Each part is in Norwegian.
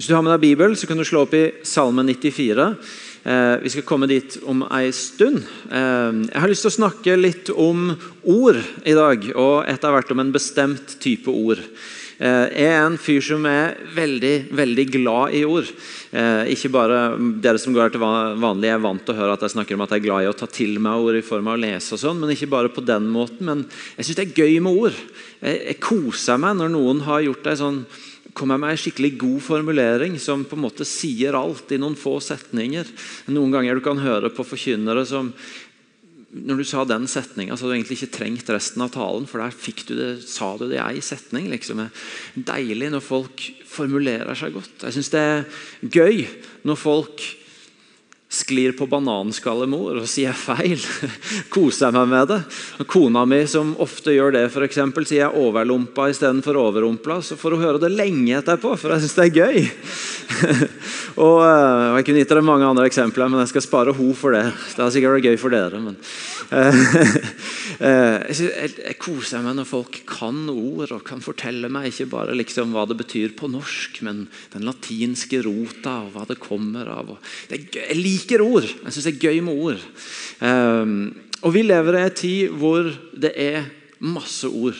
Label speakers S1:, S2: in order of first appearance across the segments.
S1: Hvis du har med deg Bibel, så kan du slå opp i Salme 94. Eh, vi skal komme dit om ei stund. Eh, jeg har lyst til å snakke litt om ord i dag, og etter hvert om en bestemt type ord. Eh, jeg er en fyr som er veldig veldig glad i ord. Ikke bare dere som går her til vanlig er vant til å høre at jeg snakker om at jeg er glad i å ta til meg ord i form av å lese, og sånn, men ikke bare på den måten. Men jeg syns det er gøy med ord. Jeg koser meg når noen har gjort ei sånn kommer med en skikkelig god formulering som på en måte sier alt i noen få setninger. Noen ganger du kan høre på forkynnere som når du sa den setninga, så hadde du egentlig ikke trengt resten av talen, for der fikk du det, sa du det i ei setning. Liksom. Deilig når folk formulerer seg godt. Jeg syns det er gøy når folk sklir på bananskallemor og sier feil. Koser meg med det. Kona mi, som ofte gjør det, for eksempel, sier jeg 'overlumpa' istedenfor 'overrumpla', så får hun høre det lenge etterpå, for jeg syns det er gøy. og, eh, Jeg kunne gitt dere mange andre eksempler, men jeg skal spare henne for det. Det har sikkert gøy for dere. men eh, jeg, jeg, jeg, koser meg når folk kan ord og kan fortelle meg ikke bare liksom hva det betyr på norsk, men den latinske rota og hva det kommer av. Det er gøy. Liker ord. Jeg syns det er gøy med ord. Um, og Vi lever i en tid hvor det er masse ord.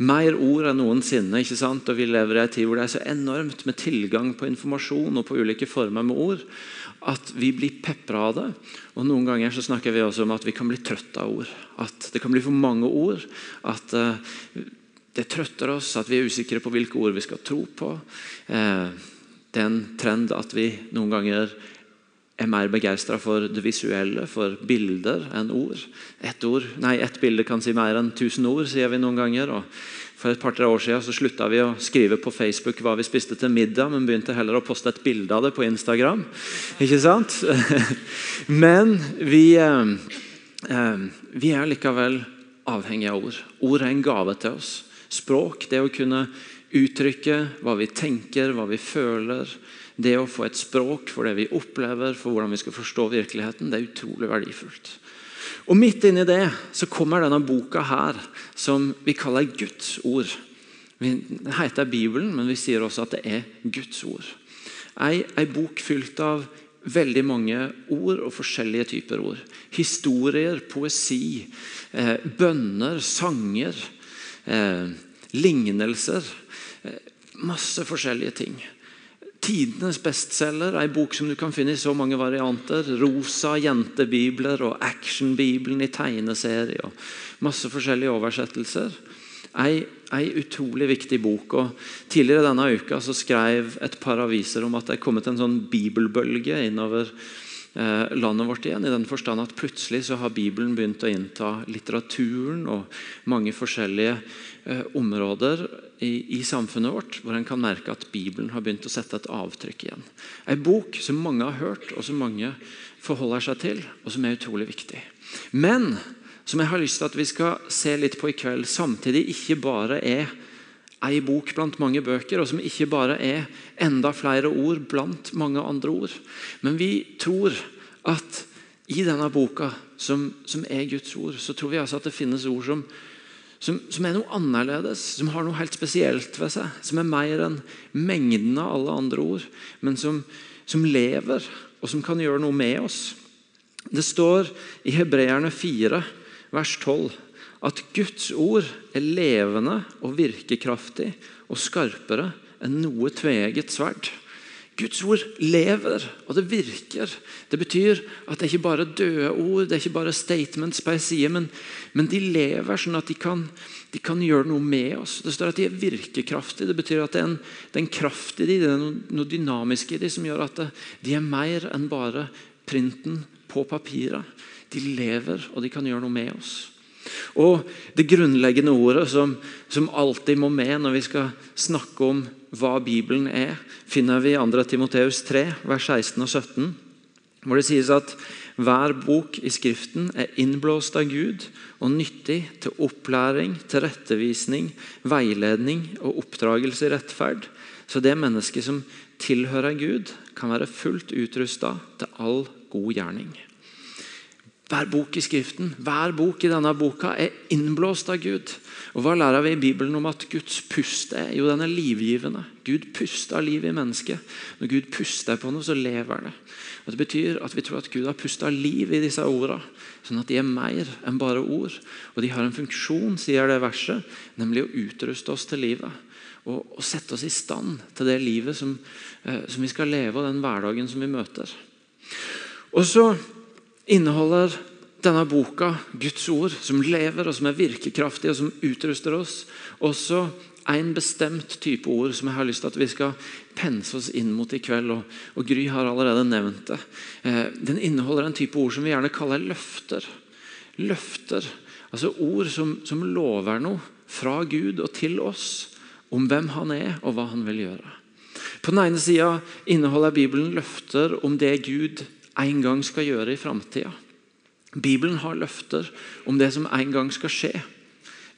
S1: Mer ord enn noensinne. ikke sant? Og Vi lever i en tid hvor det er så enormt med tilgang på informasjon og på ulike former med ord at vi blir pepra av det. Og Noen ganger så snakker vi også om at vi kan bli trøtt av ord. At det kan bli for mange ord. At uh, det trøtter oss, at vi er usikre på hvilke ord vi skal tro på. Uh, det er en trend at vi noen ganger er mer begeistra for det visuelle, for bilder, enn ord. Ett et bilde kan si mer enn tusen ord, sier vi noen ganger. og For et par-tre år siden så slutta vi å skrive på Facebook hva vi spiste til middag, men begynte heller å poste et bilde av det på Instagram. Ikke sant? Men vi, eh, eh, vi er likevel avhengige av ord. Ord er en gave til oss. Språk, det å kunne uttrykke hva vi tenker, hva vi føler det å få et språk for det vi opplever, for hvordan vi skal forstå virkeligheten, det er utrolig verdifullt. Og Midt inni det så kommer denne boka her, som vi kaller Guds ord. Den heter Bibelen, men vi sier også at det er Guds ord. Ei, ei bok fylt av veldig mange ord og forskjellige typer ord. Historier, poesi, eh, bønner, sanger, eh, lignelser. Masse forskjellige ting. Tidenes bestselger, ei bok som du kan finne i så mange varianter. Rosa jentebibler og actionbibelen i tegneserie. og Masse forskjellige oversettelser. Ei, ei utrolig viktig bok. og Tidligere denne uka så skrev et par aviser om at det er kommet en sånn bibelbølge innover landet vårt igjen. I den forstand at plutselig så har Bibelen begynt å innta litteraturen og mange forskjellige eh, områder i, i, samfunnet vårt, hvor en kan merke at Bibelen har begynt å sette et avtrykk igjen. En bok som mange har hørt, og som mange forholder seg til, og som er utrolig viktig. Men som jeg har lyst til at vi skal se litt på i kveld, samtidig ikke bare er ei bok blant mange bøker, og som ikke bare er enda flere ord blant mange andre ord. Men vi tror at i denne boka, som, som er Guds ord, så tror vi altså at det finnes ord som som, som, er noe annerledes, som har noe helt spesielt ved seg. Som er mer enn mengden av alle andre ord, men som, som lever, og som kan gjøre noe med oss. Det står i Hebreerne 4, vers 12, at Guds ord er levende og virkekraftig og skarpere enn noe tveegget sverd. Guds ord lever, og det virker. Det betyr at det er ikke bare døde ord, det er ikke bare statements på en side, men, men, de lever sånn at de kan, de kan, gjøre noe med oss. Det står at de er virkekraftige. Det betyr at det er en, det er en kraft i dem, det er noe, noe, dynamisk i dem som gjør at det, de er mer enn bare printen på papiret. De lever, og de kan gjøre noe med oss. Og Det grunnleggende ordet som, som alltid må med når vi skal snakke om hva Bibelen er, finner vi i 2. Timoteus 3, vers 16 og 17, hvor det sies at hver bok i Skriften er innblåst av Gud og nyttig til opplæring, tilrettevisning, veiledning og oppdragelse i rettferd, så det mennesket som tilhører Gud, kan være fullt utrusta til all god gjerning. Hver bok i Skriften, hver bok i denne boka er innblåst av Gud. Og Hva lærer vi i Bibelen om at Guds pust er? Jo, den er livgivende. Gud puster liv i mennesket. Når Gud puster på noe, så lever det. Og Det betyr at vi tror at Gud har pusta liv i disse ordene, sånn at de er mer enn bare ord. Og de har en funksjon, sier det verset, nemlig å utruste oss til livet. Og sette oss i stand til det livet som, eh, som vi skal leve, og den hverdagen som vi møter. Og så inneholder denne boka Guds ord, som lever og som er virkekraftig og som utruster oss, også en bestemt type ord som jeg har lyst til at vi skal pense oss inn mot i kveld. og, og Gry har allerede nevnt det. Eh, den inneholder en type ord som vi gjerne kaller løfter. Løfter, altså ord som, som lover noe fra Gud og til oss om hvem han er og hva han vil gjøre. På den ene sida inneholder Bibelen løfter om det Gud en gang skal gjøre i framtida. Bibelen har løfter om det som en gang skal skje.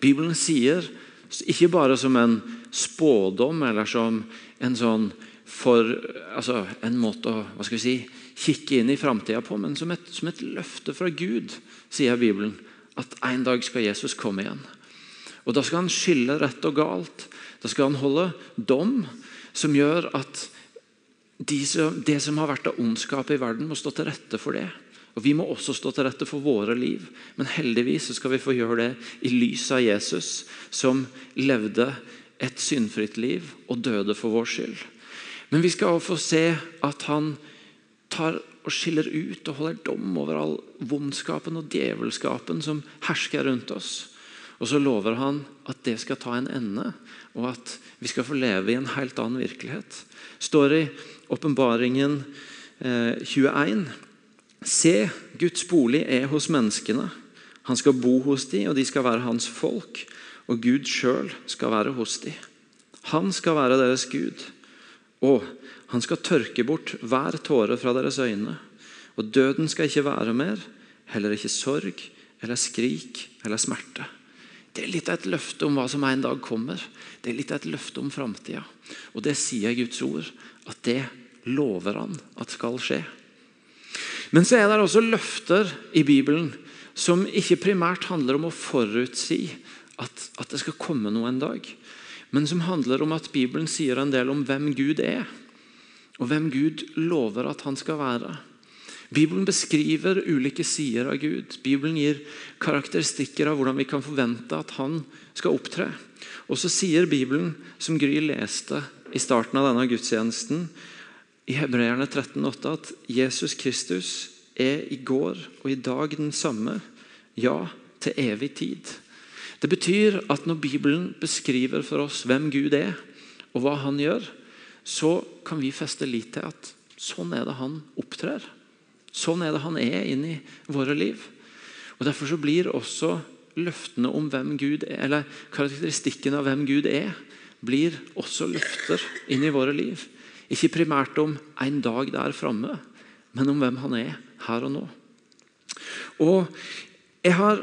S1: Bibelen sier, ikke bare som en spådom eller som en sånn for, altså en måte å hva skal vi si, kikke inn i framtida på, men som et, som et, løfte fra Gud, sier Bibelen, at en dag skal Jesus komme igjen. Og Da skal han skille rett og galt. Da skal han holde dom som gjør at de som, det som har vært av ondskap i verden, må stå til rette for det. Og Vi må også stå til rette for våre liv, men heldigvis skal vi få gjøre det i lys av Jesus, som levde et syndfritt liv og døde for vår skyld. Men vi skal også få se at han tar og skiller ut og holder dom over all vondskapen og djevelskapen som hersker rundt oss. Og så lover han at det skal ta en ende, og at vi skal få leve i en helt annen virkelighet. står i Åpenbaringen eh, 21. Se, Guds bolig er hos menneskene. Han skal bo hos dem, og de skal være hans folk. Og Gud sjøl skal være hos dem. Han skal være deres Gud. Og han skal tørke bort hver tåre fra deres øyne. Og døden skal ikke være mer, heller ikke sorg eller skrik eller smerte. Det er litt av et løfte om hva som en dag kommer. Det er litt av et løfte om framtida. Og det sier Guds ord, at det lover han at skal skje. Men så er det også løfter i Bibelen som ikke primært handler om å forutsi at, at, det skal komme noe en dag, men som handler om at Bibelen sier en del om hvem Gud er, og hvem Gud lover at han skal være. Bibelen beskriver ulike sider av Gud. Bibelen gir karakteristikker av hvordan vi kan forvente at han skal opptre. Og så sier Bibelen, som Gry leste i starten av denne gudstjenesten, i Hebreerne 13,8 at Jesus Kristus er i går og i dag den samme, ja, til evig tid. Det betyr at når Bibelen beskriver for oss hvem Gud er, og hva han gjør, så kan vi feste lit til at sånn er det han opptrer. Sånn er det han er inn i våre liv. Og Derfor så blir også løftene om hvem Gud er, eller karakteristikken av hvem Gud er, blir også løfter inn i våre liv. Ikke primært om en dag der framme, men om hvem han er her og nå. Og Jeg har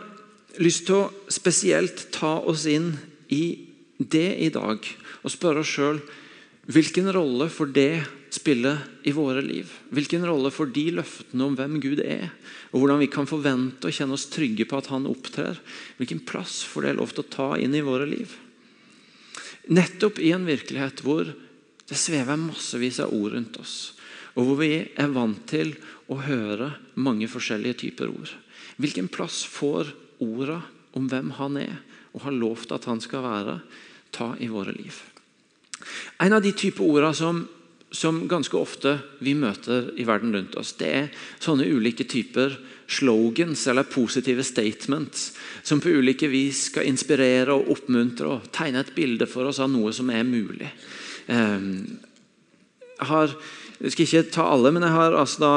S1: lyst til å spesielt ta oss inn i det i dag og spørre oss sjøl hvilken rolle får det spiller i våre liv? Hvilken rolle får de løftene om hvem Gud er, og hvordan vi kan forvente og kjenne oss trygge på at Han opptrer? Hvilken plass får det lov til å ta inn i våre liv? Nettopp i en virkelighet hvor det svever massevis av ord rundt oss. Og hvor vi er vant til å høre mange forskjellige typer ord. Hvilken plass får orda om hvem han er, og har lovt at han skal være, ta i våre liv? En av de typer orda som, som ganske ofte vi møter i verden rundt oss, det er sånne ulike typer slogans eller positive statements som på ulike vis skal inspirere og oppmuntre og tegne et bilde for oss av noe som er mulig. Ehm, jeg har jeg skal ikke ta alle, men jeg har altså da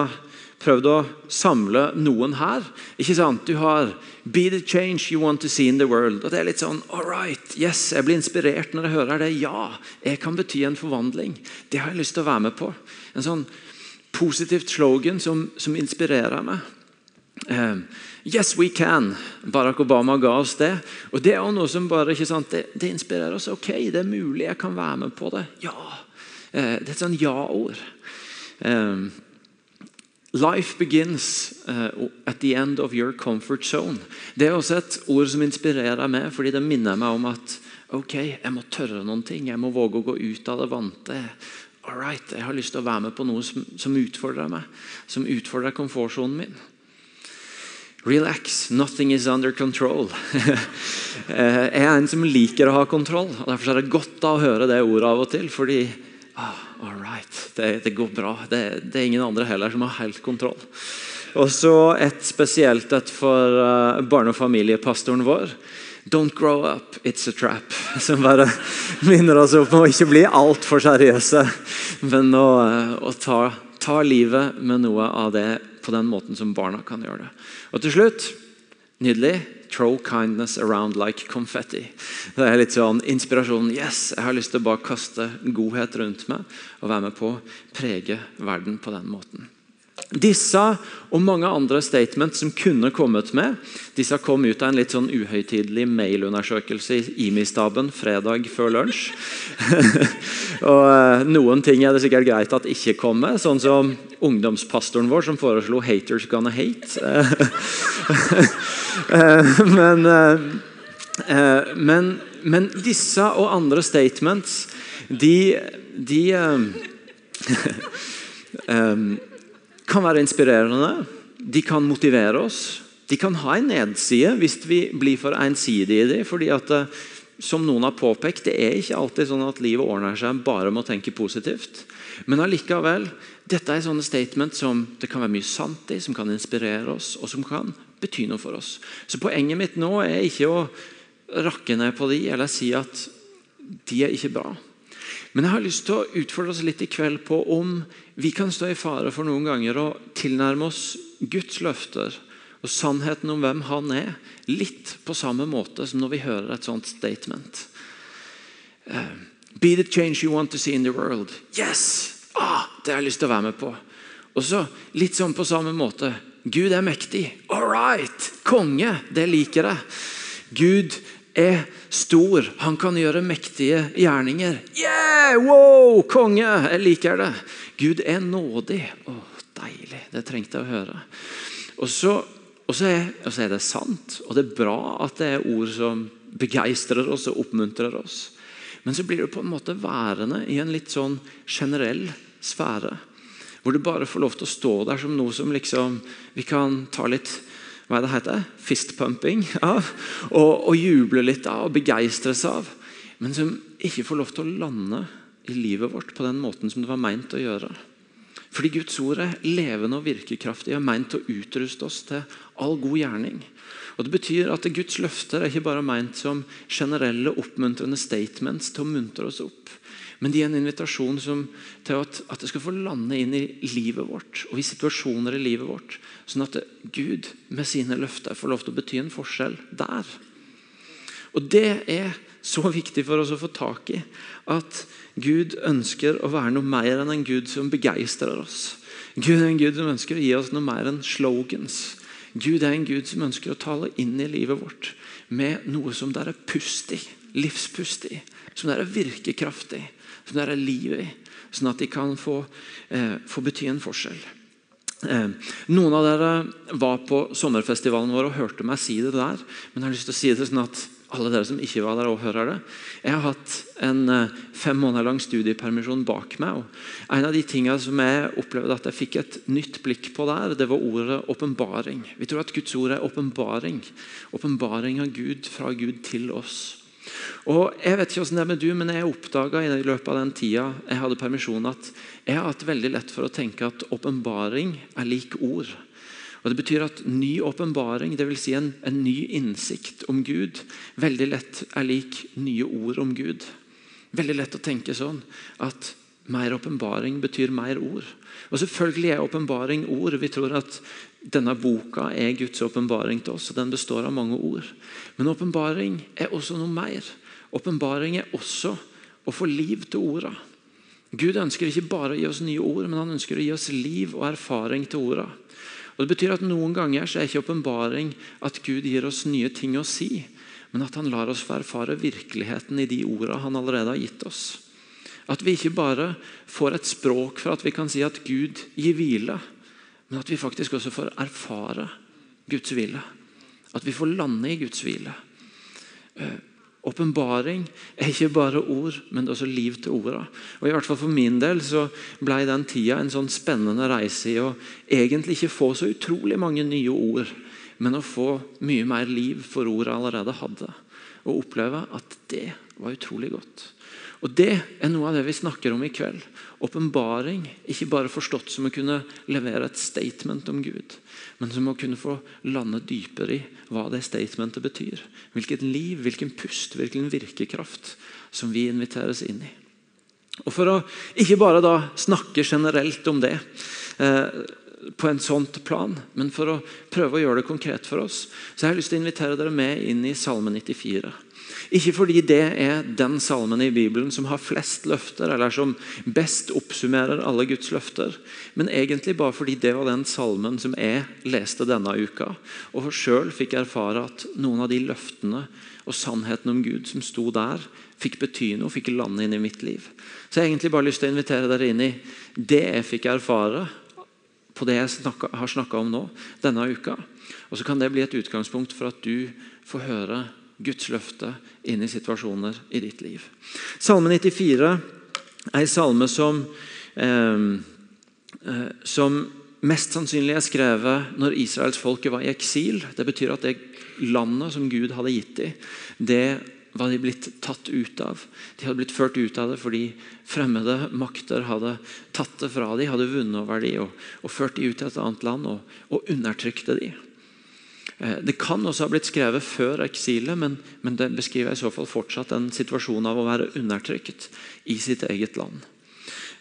S1: prøvd å samle noen her. Ikke sant? Du har 'Be the change you want to see in the world'. Og det er litt sånn, all right, yes, Jeg blir inspirert når jeg hører det. Ja, jeg kan bety en forvandling. Det har jeg lyst til å være med på. En sånn positivt slogan som, som inspirerer meg. Um, yes, we can. Barack Obama ga oss det. Og Det er noe som bare, ikke sant, det, det, inspirerer oss. Ok, det er mulig, jeg kan være med på det. Ja. Uh, det er et sånn ja-ord. Um, Life begins uh, at the end of your comfort zone. Det er også et ord som inspirerer meg, fordi det minner meg om at ok, jeg må tørre noen ting. Jeg må våge å gå ut av det vante. All right, Jeg har lyst til å være med på noe som, som utfordrer meg, som utfordrer komfortsonen min. Relax, nothing is under control. Eh, jeg er en som liker å ha kontroll. og Derfor er det godt å høre det ordet av og til. fordi ah, all right, det, det går bra. Det, det, er ingen andre heller som har helt kontroll. Og så et spesielt et for uh, barne- og familiepastoren vår. Don't grow up, it's a trap. Som bare minner oss opp om å ikke bli altfor seriøse, men å, uh, å ta, ta livet med noe av det på den måten som barna kan gjøre det. Og til slutt, nydelig Throw kindness around like confetti. Det er litt sånn inspirasjon. Yes, jeg har lyst til å bare kaste godhet rundt meg og være med på å prege verden på den måten. Disse og mange andre statements som kunne kommet med, disse kom ut av en litt sånn uhøytidelig mailundersøkelse i IMI-staben fredag før lunsj. og eh, Noen ting er det sikkert greit at ikke kom med, sånn som ungdomspastoren vår som foreslo 'haters gonna hate'. Eh, men, eh, men, men, disse og andre statements, de, de kan være inspirerende. De kan motivere oss. De kan ha en nedside hvis vi blir for ensidige i dem. fordi at eh, som noen har påpekt, Det er ikke alltid sånn at livet ordner seg bare med å tenke positivt. Men allikevel, dette er sånne statement som det kan være mye sant i, som kan inspirere oss, og som kan bety noe for oss. Så Poenget mitt nå er ikke å rakke ned på de, eller si at de er ikke bra. Men jeg har lyst til å utfordre oss litt i kveld på om vi kan stå i fare for noen ganger å tilnærme oss Guds løfter og sannheten om hvem Han er, litt på samme måte som når vi hører et sånt statement. Uh, Be the change you want to see in the world. Yes! Ah, det har jeg lyst til å være med på. Og så litt sånn på samme måte. Gud er mektig. All right! Konge. Det liker jeg. Gud er stor. Han kan gjøre mektige gjerninger. Yeah! Wow! Konge! Jeg liker det. Gud er nådig. Å, deilig. Det trengte jeg å høre. Og så, og, så er, og så, er, det sant, og det er bra at det er ord som begeistrer oss og oppmuntrer oss. Men så blir det på en måte værende i en litt sånn generell sfære. Hvor du bare får lov til å stå der som noe som liksom vi kan ta litt hva er det heter? Fistpumping av. Og, og juble litt av og begeistres av. Men som ikke får lov til å lande i livet vårt på den måten som det var meint å gjøre. Fordi Guds ord er levende og virkekraftig og meint å utruste oss til all god gjerning. Og Det betyr at Guds løfter er ikke bare meint som generelle oppmuntrende statements til å muntre oss opp. Men de er en invitasjon som, til at, at, det skal få lande inn i livet vårt og i situasjoner i livet vårt. Sånn at Gud med sine løfter får lov til å bety en forskjell der. Og Det er så viktig for oss å få tak i. At Gud ønsker å være noe mer enn en Gud som begeistrer oss. Gud er en Gud som ønsker å gi oss noe mer enn slogans. Gud er en Gud som ønsker å tale inn i livet vårt med noe som det er pust i, livspust i, som det er virkekraftig som det er liv i, sånn at de kan få, eh, få bety en forskjell. Eh, noen av dere var på sommerfestivalen vår og hørte meg si det der. Men jeg har lyst til å si det sånn at alle dere som ikke var der, og hører det. Jeg har hatt en eh, fem måneder lang studiepermisjon bak meg. og En av de tingene som jeg opplevde at jeg fikk et nytt blikk på der, det var ordet åpenbaring. Vi tror at Guds ord er åpenbaring. Åpenbaring av Gud fra Gud til oss. Og Jeg vet ikke hvordan det er med du, men jeg oppdaga i løpet av den tida jeg hadde permisjon, at jeg har hatt veldig lett for å tenke at åpenbaring er lik ord. Og Det betyr at ny åpenbaring, dvs. Si en, en ny innsikt om Gud, veldig lett er lik nye ord om Gud. Veldig lett å tenke sånn at mer åpenbaring betyr mer ord. Og Selvfølgelig er åpenbaring ord. Vi tror at denne boka er Guds åpenbaring til oss, og den består av mange ord. Men åpenbaring er også noe mer. Åpenbaring er også å få liv til orda. Gud ønsker ikke bare å gi oss nye ord, men han ønsker å gi oss liv og erfaring til orda. Og det betyr at Noen ganger så er ikke åpenbaring at Gud gir oss nye ting å si, men at han lar oss få erfare virkeligheten i de ordene han allerede har gitt oss. At vi ikke bare får et språk for at vi kan si at Gud gir hvile, men at vi faktisk også får erfare Guds hvile. At vi får lande i Guds hvile. Åpenbaring er ikke bare ord, men også liv til ordene. Og i hvert fall For min del så ble den tida en sånn spennende reise i å egentlig ikke få så utrolig mange nye ord, men å få mye mer liv for ordet allerede hadde. Og oppleve at det var utrolig godt. Og Det er noe av det vi snakker om i kveld. Åpenbaring. Ikke bare forstått som å kunne levere et statement om Gud, men som å kunne få lande dypere i hva det statementet betyr. Hvilket liv, hvilken pust, hvilken virkekraft som vi inviteres inn i. Og For å ikke bare da snakke generelt om det eh, på en sånt plan, men for å prøve å gjøre det konkret for oss, så har jeg lyst til å invitere dere med inn i Salme 94. Ikke fordi det er den salmen i Bibelen som har flest løfter, eller som best oppsummerer alle Guds løfter, men egentlig bare fordi det var den salmen som jeg leste denne uka, og sjøl fikk erfare at noen av de løftene og sannheten om Gud som sto der, fikk bety noe, fikk lande inn i mitt liv. Så jeg har egentlig bare lyst til å invitere dere inn i det jeg fikk erfare på det jeg snakket, har snakka om nå, denne uka. Og så kan det bli et utgangspunkt for at du får høre Guds løfte inn i situasjoner i ditt liv. Salme 94 er en salme som, eh, eh, som mest sannsynlig er skrevet når Israels folk var i eksil. Det betyr at det landet som Gud hadde gitt dem, det var de blitt tatt ut av. De hadde blitt ført ut av det fordi fremmede makter hadde tatt det fra dem, hadde vunnet over dem og, og ført dem ut til et annet land og, og undertrykte dem. Eh, det kan også ha blitt skrevet før eksilet, men, men, det beskriver i så fall fortsatt en situasjon av å være undertrykt i sitt eget land.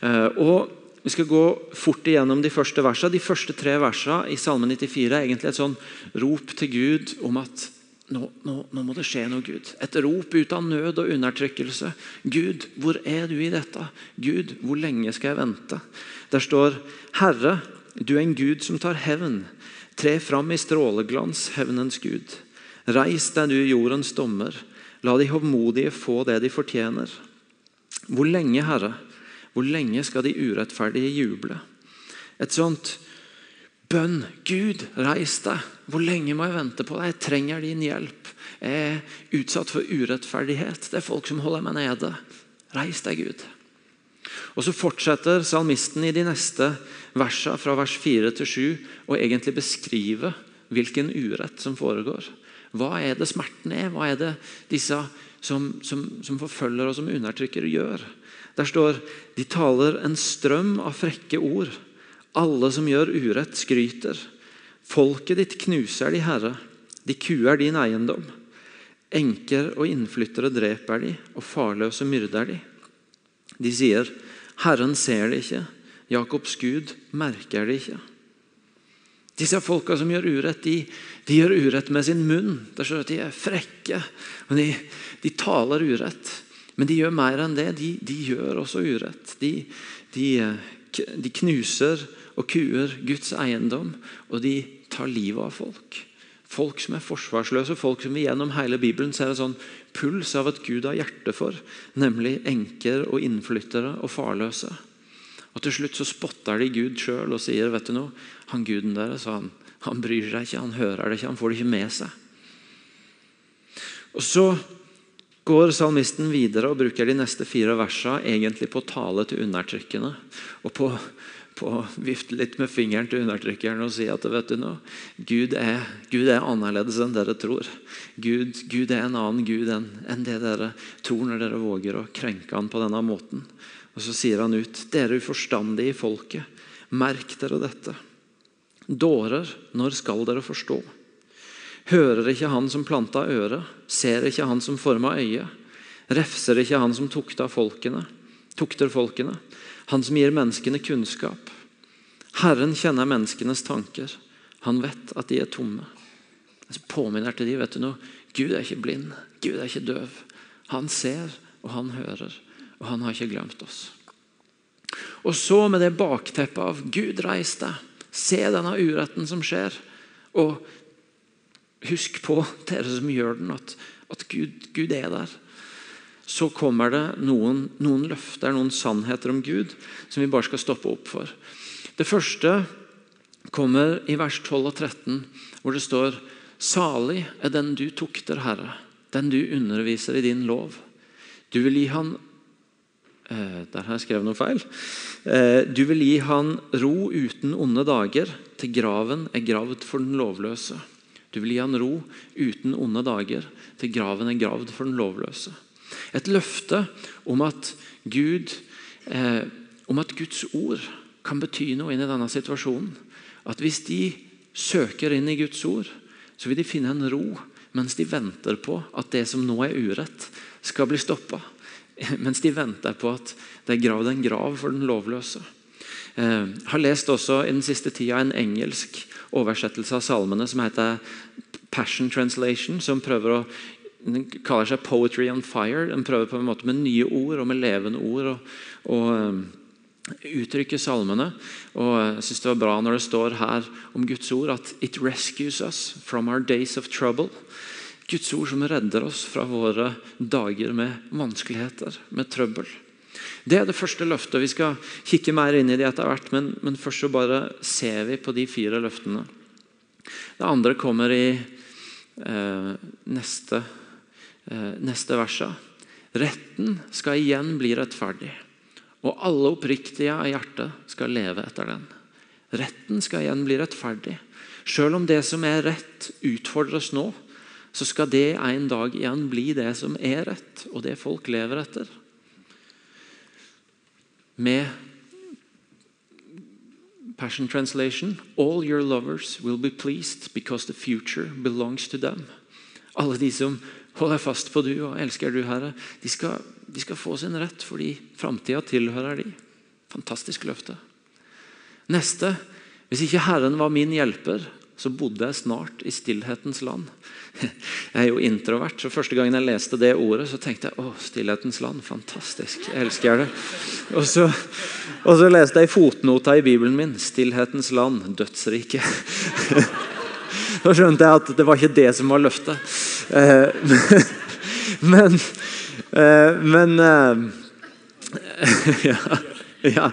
S1: Eh, og Vi skal gå fort igjennom de første versene. De første tre versene i Salme 94 er egentlig et sånn rop til Gud om at nå, nå, nå, må det skje noe, Gud. Et rop ut av nød og undertrykkelse. Gud, hvor er du i dette? Gud, hvor lenge skal jeg vente? Der står Herre, du er en Gud som tar hevn. Tre fram i stråleglans, hevnens Gud. Reis deg, du jordens dommer. La de hovmodige få det de fortjener. Hvor lenge, Herre, hvor lenge skal de urettferdige juble? Et sånt bønn. Gud, reis deg. Hvor lenge må jeg vente på deg? Jeg trenger din hjelp. Jeg er utsatt for urettferdighet. Det er folk som holder meg nede. Reis deg, Gud. Og Så fortsetter salmisten i de neste versene, fra vers 4 til 7, å egentlig beskrive hvilken urett som foregår. Hva er det smerten er? Hva er det disse som, som, som forfølger og som undertrykker, gjør? Der står de taler en strøm av frekke ord. Alle som gjør urett, skryter. Folket ditt knuser de, Herre. De kuer din eiendom. Enker og innflyttere dreper de, og farløse myrder de. De sier, 'Herren ser det ikke'. Jakobs Gud merker det ikke. Disse folka som gjør urett, de, de gjør urett med sin munn. Er De er frekke. og de, de, taler urett. Men de gjør mer enn det. De, de gjør også urett. De, de, knuser og kuer Guds eiendom, og de tar livet av folk. Folk som er forsvarsløse, folk som vi gjennom hele Bibelen ser er sånn puls av at Gud har hjerte for, nemlig enker og innflyttere og farløse. Og Til slutt så spotter de Gud sjøl og sier vet du noe, han guden deres han, han bryr seg ikke, han hører det ikke, han får det ikke med seg. Og Så går salmisten videre og bruker de neste fire versene egentlig på tale til undertrykkende. Og på, på vifte litt med fingeren til undertrykkeren og si at vet du noe, Gud er, Gud er annerledes enn dere tror. Gud, Gud er en annen Gud enn, enn det dere tror når dere våger å krenke han på denne måten. Og Så sier han ut, dere uforstandige i folket, merk dere dette. Dårer, når skal dere forstå? Hører ikke han som planta øret? Ser ikke han som forma øyet? Refser ikke han som tukta folkene? tukter folkene? Han som gir menneskene kunnskap? Herren kjenner menneskenes tanker. Han vet at de er tomme. Jeg påminner til de, vet du noe? Gud er ikke blind. Gud er ikke døv. Han ser, og han hører og han har ikke glemt oss. Og så med det bakteppet av Gud, reis deg. Se denne uretten som skjer. Og husk på, dere som gjør den, at, at Gud, Gud, er der. Så kommer det noen, noen, løfter, noen sannheter om Gud, som vi bare skal stoppe opp for. Det første kommer i vers 12 og 13, hvor det står Salig er den du tukter, Herre, den du underviser i din lov. Du vil gi han eh, Der har jeg skrevet noe feil. Eh, du vil gi han ro uten onde dager, til graven er gravd for den lovløse. Du vil gi han ro uten onde dager, til graven er gravd for den lovløse. Et løfte om at, Gud, eh, om at Guds ord kan bety noe inn i denne situasjonen. At hvis de søker inn i Guds ord, så vil de finne en ro mens de venter på at det som nå er urett, skal bli stoppa. Mens de venter på at det er gravd en grav for den lovløse. Jeg eh, har lest også i den siste tida en engelsk oversettelse av salmene som heter Passion Translation, som prøver å den kaller seg 'Poetry on Fire'. Den prøver på en måte med nye ord og med levende ord. og eh, uttrykke salmene. Og jeg synes det var bra når det står her om Guds ord at «It rescues us from our days of trouble». Guds ord som redder oss fra våre dager med vanskeligheter, med trøbbel. Det er det første løftet. Vi skal kikke mer inn i det etter hvert, men, men først så bare ser vi på de fire løftene. Det andre kommer i eh, neste, neste verset. Retten skal igjen bli rettferdig og alle oppriktige av hjertet skal leve etter den. Retten skal igjen bli rettferdig. Selv om det som er rett, utfordres nå, så skal det en dag igjen bli det som er rett, og det folk lever etter. Med Passion Translation All your lovers will be pleased because the future belongs to them. Alle de som holder fast på du og elsker du, Herre, de skal de skal få sin rett fordi framtida tilhører de. Fantastisk løfte. Neste. Hvis ikke Herren var min hjelper, så bodde jeg snart i stillhetens land. Jeg er jo introvert, så første gangen jeg leste det ordet, så tenkte jeg å, stillhetens land, fantastisk. Jeg elsker det. Og så, og så leste jeg fotnota i Bibelen min. Stillhetens land, dødsrike. Så skjønte jeg at det var ikke det som var løftet. Eh, men, Eh, men eh, ja, ja.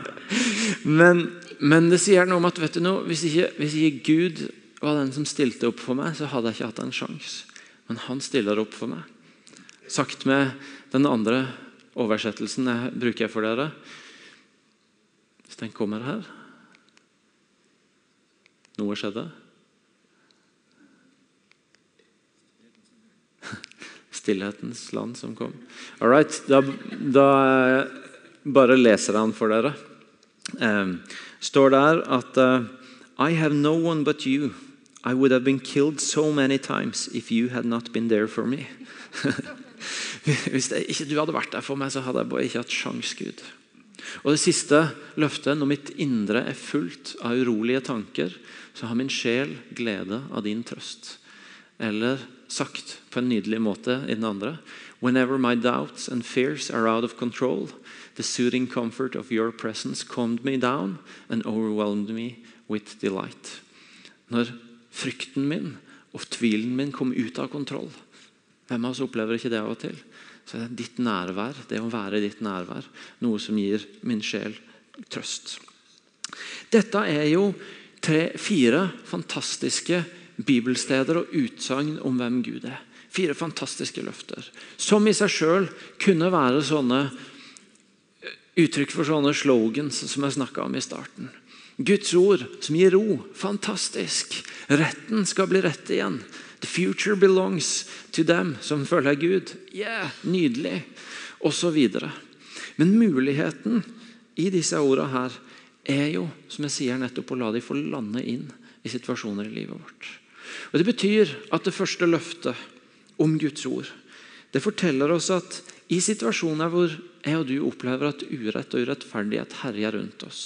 S1: Men, men, det sier noe om at vet du noe, hvis ikke, hvis ikke Gud var den som stilte opp for meg, så hadde jeg ikke hatt en sjanse. Men han stiller opp for meg. Sagt med den andre oversettelsen jeg bruker for dere. Hvis den kommer her Noe skjedde. Stillhetens land som kom. All right, da, da bare leser han for dere. Um, står der at uh, I have no one but you. I would have been killed so many times if you had not been there for me. Hvis det, ikke du hadde vært der for meg, så hadde jeg bare ikke hatt sjans, Gud. Og det siste løftet, når mitt indre er fullt av urolige tanker, så har min sjel glede av din trøst. Eller sagt på en nydelig måte i den andre. Whenever my doubts and fears are out of control, the soothing comfort of your presence calmed me down and overwhelmed me with delight. Når frykten min og tvilen min kom ut av kontroll Hvem av oss opplever ikke det av og til? Så det er ditt nærvær, det å være i ditt nærvær, noe som gir min sjel trøst. Dette er jo tre, fire fantastiske bibelsteder og utsagn om hvem Gud er. Fire fantastiske løfter. Som i seg sjøl kunne være sånne eh, uttrykk for sånne slogans som jeg snakka om i starten. Guds ord som gir ro. Fantastisk. Retten skal bli rett igjen. The future belongs to them som følger Gud. Yeah, Nydelig. Og så videre. Men muligheten i disse ordene her er jo, som jeg sier nettopp, å la de få lande inn i situasjoner i livet vårt. Og Det betyr at det første løftet om Guds ord det forteller oss at i situasjoner hvor jeg og du opplever at urett og urettferdighet herjer rundt oss,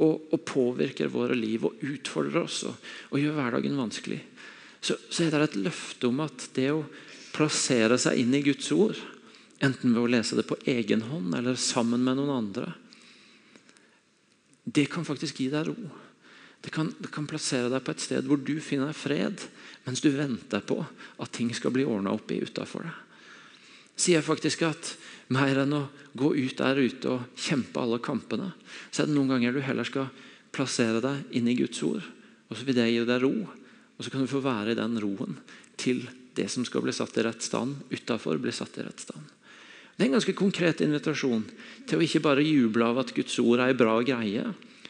S1: og, og, påvirker våre liv og utfordrer oss og, og gjør hverdagen vanskelig, så, så, er det et løfte om at det å plassere seg inn i Guds ord, enten ved å lese det på egen hånd eller sammen med noen andre, det kan faktisk gi deg ro. Det kan, det kan, plassere deg på et sted hvor du finner fred, mens du venter på at ting skal bli ordna opp i utafor deg. Sier faktisk at mer enn å gå ut der ute og kjempe alle kampene, så er det noen ganger du heller skal plassere deg inn i Guds ord Og så vil det gi deg ro. Og så kan du få være i den roen til det som skal bli satt i rett stand utafor, blir satt i rett stand. Det er en ganske konkret invitasjon til å ikke bare juble av at Guds ord er en bra greie,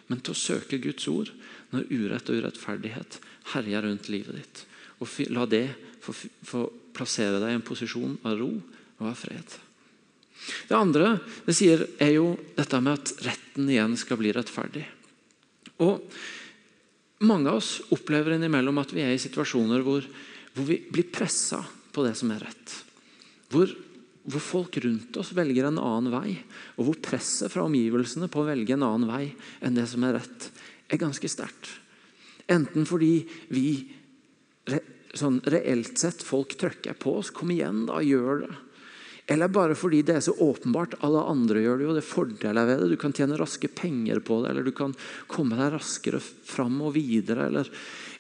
S1: men til å søke Guds ord når urett og urettferdighet herjer rundt livet ditt. Og la det få, få plassere deg i en posisjon av ro og av fred. Det andre det sier, er jo dette med at retten igjen skal bli rettferdig. Og Mange av oss opplever innimellom at vi er i situasjoner hvor, hvor vi blir pressa på det som er rett. Hvor, hvor, folk rundt oss velger en annen vei, og hvor presset fra omgivelsene på å velge en annen vei enn det som er rett, er ganske sterkt. Enten fordi vi sånn reelt sett folk trykker på oss. Kom igjen, da, gjør det. Eller bare fordi det er så åpenbart. Alle andre gjør det jo. Det er fordeler ved det. Du kan tjene raske penger på det, eller du kan komme deg raskere fram og videre. Eller,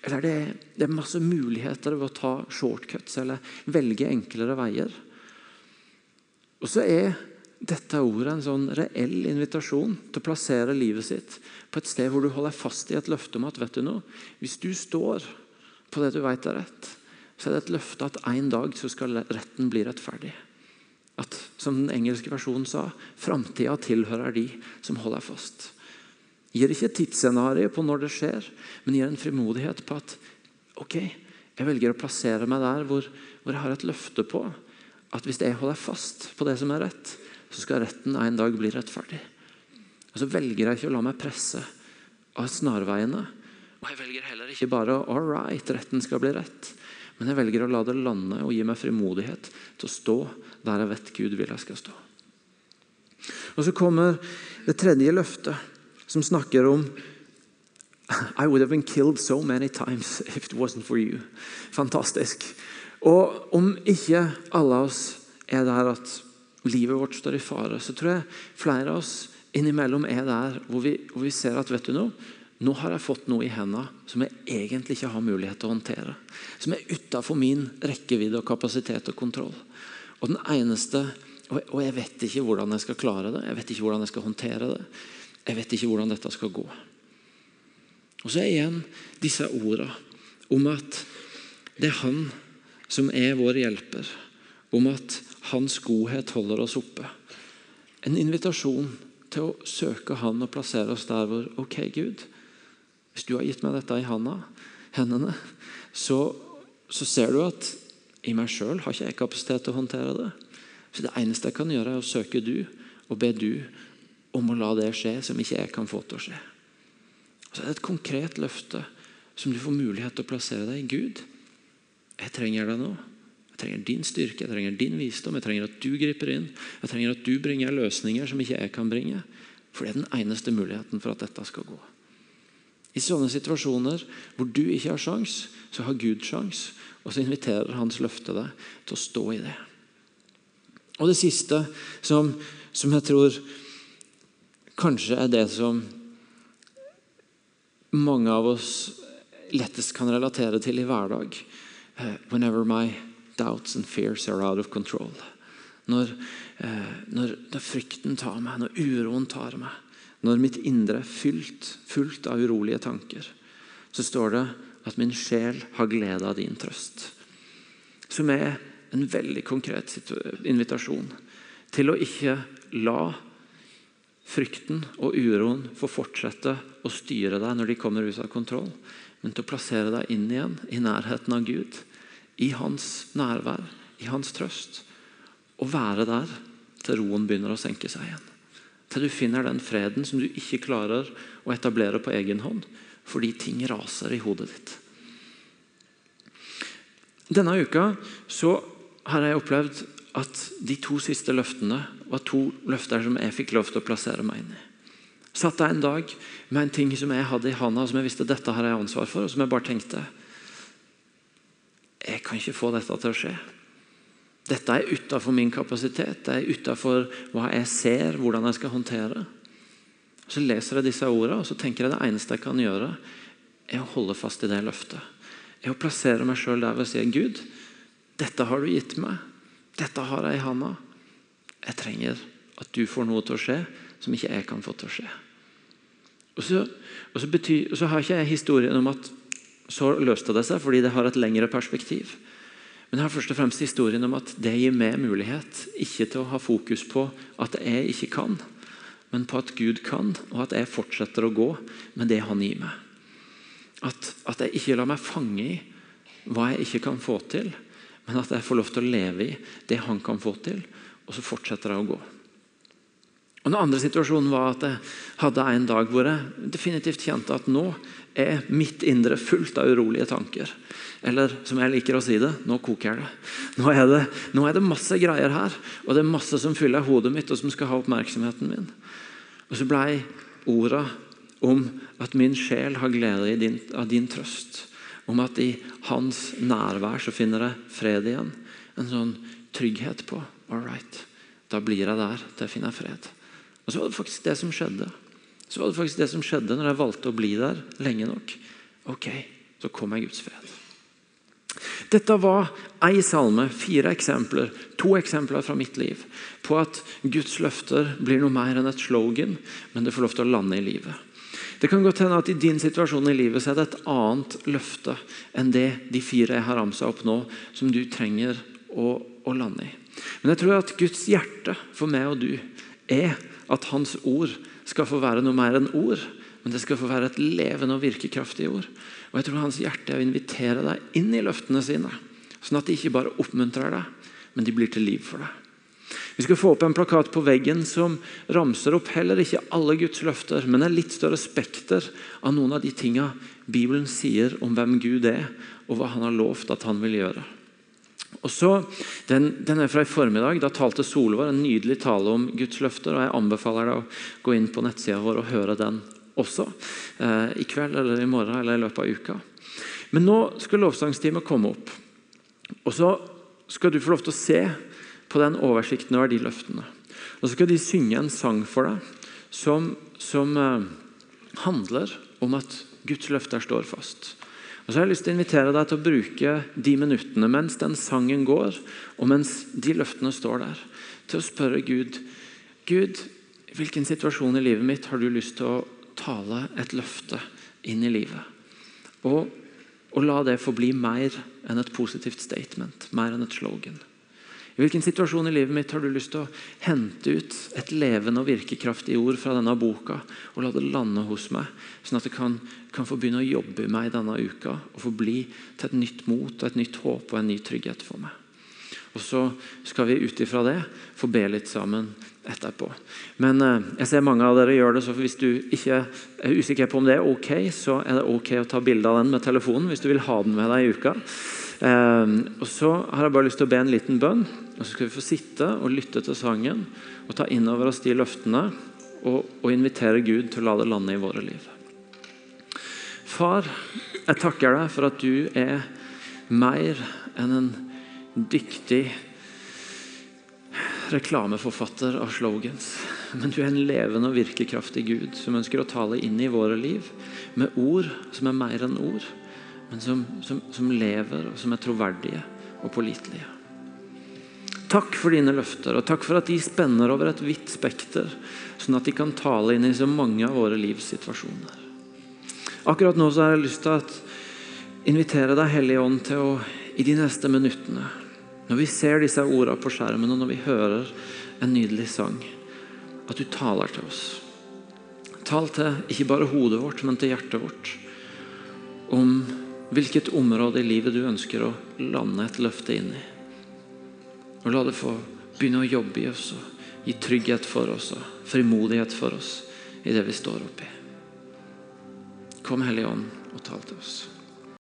S1: eller det, det, er masse muligheter ved å ta shortcuts eller velge enklere veier. Og så er dette ordet en sånn reell invitasjon til å plassere livet sitt på et sted hvor du holder fast i et løfte om at vet du noe, hvis du står på det du vet er rett, så er det et løfte at en dag så skal retten bli rettferdig. At, som den engelske versjonen sa, framtida tilhører de som holder fast. Gir ikke et tidsscenario på når det skjer, men gir en frimodighet på at ok, jeg velger å plassere meg der hvor, hvor jeg har et løfte på at hvis jeg holder fast på det som er rett, så skal retten en dag bli rettferdig. Og Så velger jeg ikke å la meg presse av snarveiene. Og jeg velger heller ikke bare all right, retten skal bli rett. Men jeg velger å la det lande og gi meg frimodighet til å stå der jeg vet Gud vil jeg skal stå. Og Så kommer det tredje løftet, som snakker om I would have been killed so many times if it wasn't for you. Fantastisk. Og om ikke alle oss er der at livet vårt står i fare, så tror jeg flere av oss innimellom er der hvor vi, hvor vi ser at vet du noe, nå har jeg fått noe i hendene som jeg egentlig ikke har mulighet til å håndtere. Som er utafor min rekkevidde og kapasitet og kontroll. Og den eneste, og jeg vet ikke hvordan jeg skal klare det, jeg vet ikke hvordan jeg skal håndtere det. Jeg vet ikke hvordan dette skal gå. Og så er igjen disse ordene om at det er Han som er vår hjelper. Om at Hans godhet holder oss oppe. En invitasjon til å søke Han og plassere oss der hvor OK, Gud, hvis du har gitt meg dette i handa, hendene, så, så ser du at i meg sjøl har ikke jeg kapasitet til å håndtere det. Så Det eneste jeg kan gjøre, er å søke du og be du om å la det skje som ikke jeg kan få til å skje. Så Det er et konkret løfte som du får mulighet til å plassere deg i. Gud, jeg trenger deg nå. Jeg trenger din styrke, jeg trenger din visdom, jeg trenger at du griper inn. Jeg trenger at du bringer løsninger som ikke jeg kan bringe. For det er den eneste muligheten for at dette skal gå. I sånne situasjoner hvor du ikke har sjans, så har Gud sjans. Og så inviterer hans løfte deg til å stå i det. Og det siste som, som jeg tror kanskje er det som mange av oss lettest kan relatere til i hverdag. Uh, whenever my doubts and fears are out of control. Når, eh, når, når frykten tar meg, når uroen tar meg når mitt indre er fylt, fullt av urolige tanker, så står det at min sjel har glede av din trøst. Som er en veldig konkret invitasjon til å ikke la frykten og uroen få fortsette å styre deg når de kommer ut av kontroll, men til å plassere deg inn igjen i nærheten av Gud, i hans nærvær, i hans trøst, og være der til roen begynner å senke seg igjen. Til du finner den freden som du ikke klarer å etablere på egen hånd fordi ting raser i hodet ditt. Denne uka så har jeg opplevd at de to siste løftene var to løfter som jeg fikk lov til å plassere meg inn i. Satt jeg en dag med en ting som jeg hadde i handa, som jeg visste dette har jeg ansvar for, og som jeg bare tenkte Jeg kan ikke få dette til å skje. Dette er utafor min kapasitet, det er utafor hva jeg ser, hvordan jeg skal håndtere. Så leser jeg disse ordene og så tenker jeg det eneste jeg kan gjøre, er å holde fast i det løftet. Er å plassere meg sjøl der og si Gud, dette har du gitt meg. Dette har jeg i handa. Jeg trenger at du får noe til å skje som ikke jeg kan få til å skje. Og så, og så, betyr, og så har ikke jeg historien om at så løste det seg fordi det har et lengre perspektiv. Men det har først og fremst historien om at det gir meg mulighet ikke til å ha fokus på at jeg ikke kan, men på at Gud kan, og at jeg fortsetter å gå med det Han gir meg. At, at jeg ikke lar meg fange i hva jeg ikke kan få til, men at jeg får lov til å leve i det Han kan få til, og så fortsetter jeg å gå. Og Den andre situasjonen var at jeg hadde en dag hvor jeg definitivt kjente at nå er mitt indre fullt av urolige tanker. Eller som jeg liker å si det, nå koker det. Nå er det, nå er det masse greier her, og det er masse som fyller hodet mitt, og som skal ha oppmerksomheten min. Og så blei orda om at min sjel har glede din, av din trøst. Om at i hans nærvær så finner jeg fred igjen. En sånn trygghet på all right, da blir jeg der til jeg finner fred. Og så var det faktisk det som skjedde. Så var det faktisk det som skjedde når jeg valgte å bli der lenge nok. Ok, så kom jeg Guds fred. Dette var ei salme, fire eksempler, to eksempler fra mitt liv på at Guds løfter blir noe mer enn et slogan, men det får lov til å lande i livet. Det kan godt hende at I din situasjon i livet så er det et annet løfte enn det de fire jeg har ramsa opp nå, som du trenger å, å lande i. Men jeg tror at Guds hjerte for meg og du er at Hans ord skal få være noe mer enn ord, men det skal få være et levende og virkekraftig ord. Og jeg tror Hans hjerte er å invitere deg inn i løftene sine, sånn at de ikke bare oppmuntrer deg, men de blir til liv for deg. Vi skal få opp en plakat på veggen som ramser opp heller ikke alle Guds løfter, men et litt større spekter av noen av de tinga Bibelen sier om hvem Gud er, og hva han har lovt at han vil gjøre. Og så, den, den, er fra i formiddag. Da talte Solvår en nydelig tale om Guds løfter. og Jeg anbefaler deg å gå inn på nettsida vår og høre den også. Eh, I kveld eller i morgen eller i løpet av uka. Men nå skal lovsangstimen komme opp. Og så skal du få lov til å se på den oversikten over de løftene. Og så skal de synge en sang for deg som, som eh, handler om at Guds løfter står fast. Og så har jeg lyst til å invitere deg til å bruke de minuttene mens den sangen går, og mens de løftene står der, til å spørre Gud Gud, hvilken situasjon i livet mitt har du lyst til å tale et løfte inn i livet? Og, og la det få bli mer enn et positivt statement, mer enn et slogan. I hvilken situasjon i livet mitt har du lyst til å hente ut et levende og virkekraftig ord fra denne boka og la det lande hos meg, sånn at det kan, kan få begynne å jobbe i meg denne uka og få bli til et nytt mot, og et nytt håp og en ny trygghet for meg. Og Så skal vi ut ifra det få be litt sammen etterpå. Men eh, jeg ser mange av dere gjør det, så hvis du ikke er usikker på om det er ok, så er det ok å ta bilde av den med telefonen hvis du vil ha den med deg i uka. Eh, og Så har jeg bare lyst til å be en liten bønn. Og Så skal vi få sitte og lytte til sangen og ta inn over oss de løftene og, og invitere Gud til å la det lande i våre liv. Far, jeg takker deg for at du er mer enn en dyktig reklameforfatter av slogans. Men du er en levende og virkekraftig Gud som ønsker å tale inn i våre liv med ord som er mer enn ord men som, som, som lever, og som er troverdige og pålitelige. Takk for dine løfter, og takk for at de spenner over et vidt spekter, sånn at de kan tale inn i så mange av våre livs situasjoner. Akkurat nå så har jeg lyst til å invitere deg, Hellige Ånd, til å i de neste minuttene, når vi ser disse ordene på skjermen, og når vi hører en nydelig sang, at du taler til oss. Tal til ikke bare hodet vårt, men til hjertet vårt. Om hvilket område i livet du ønsker å lande et løfte inn i. Og La det få begynne å jobbe i oss og gi trygghet for oss og frimodighet for oss i det vi står oppi. Kom, Hellige Ånd, og tal til oss.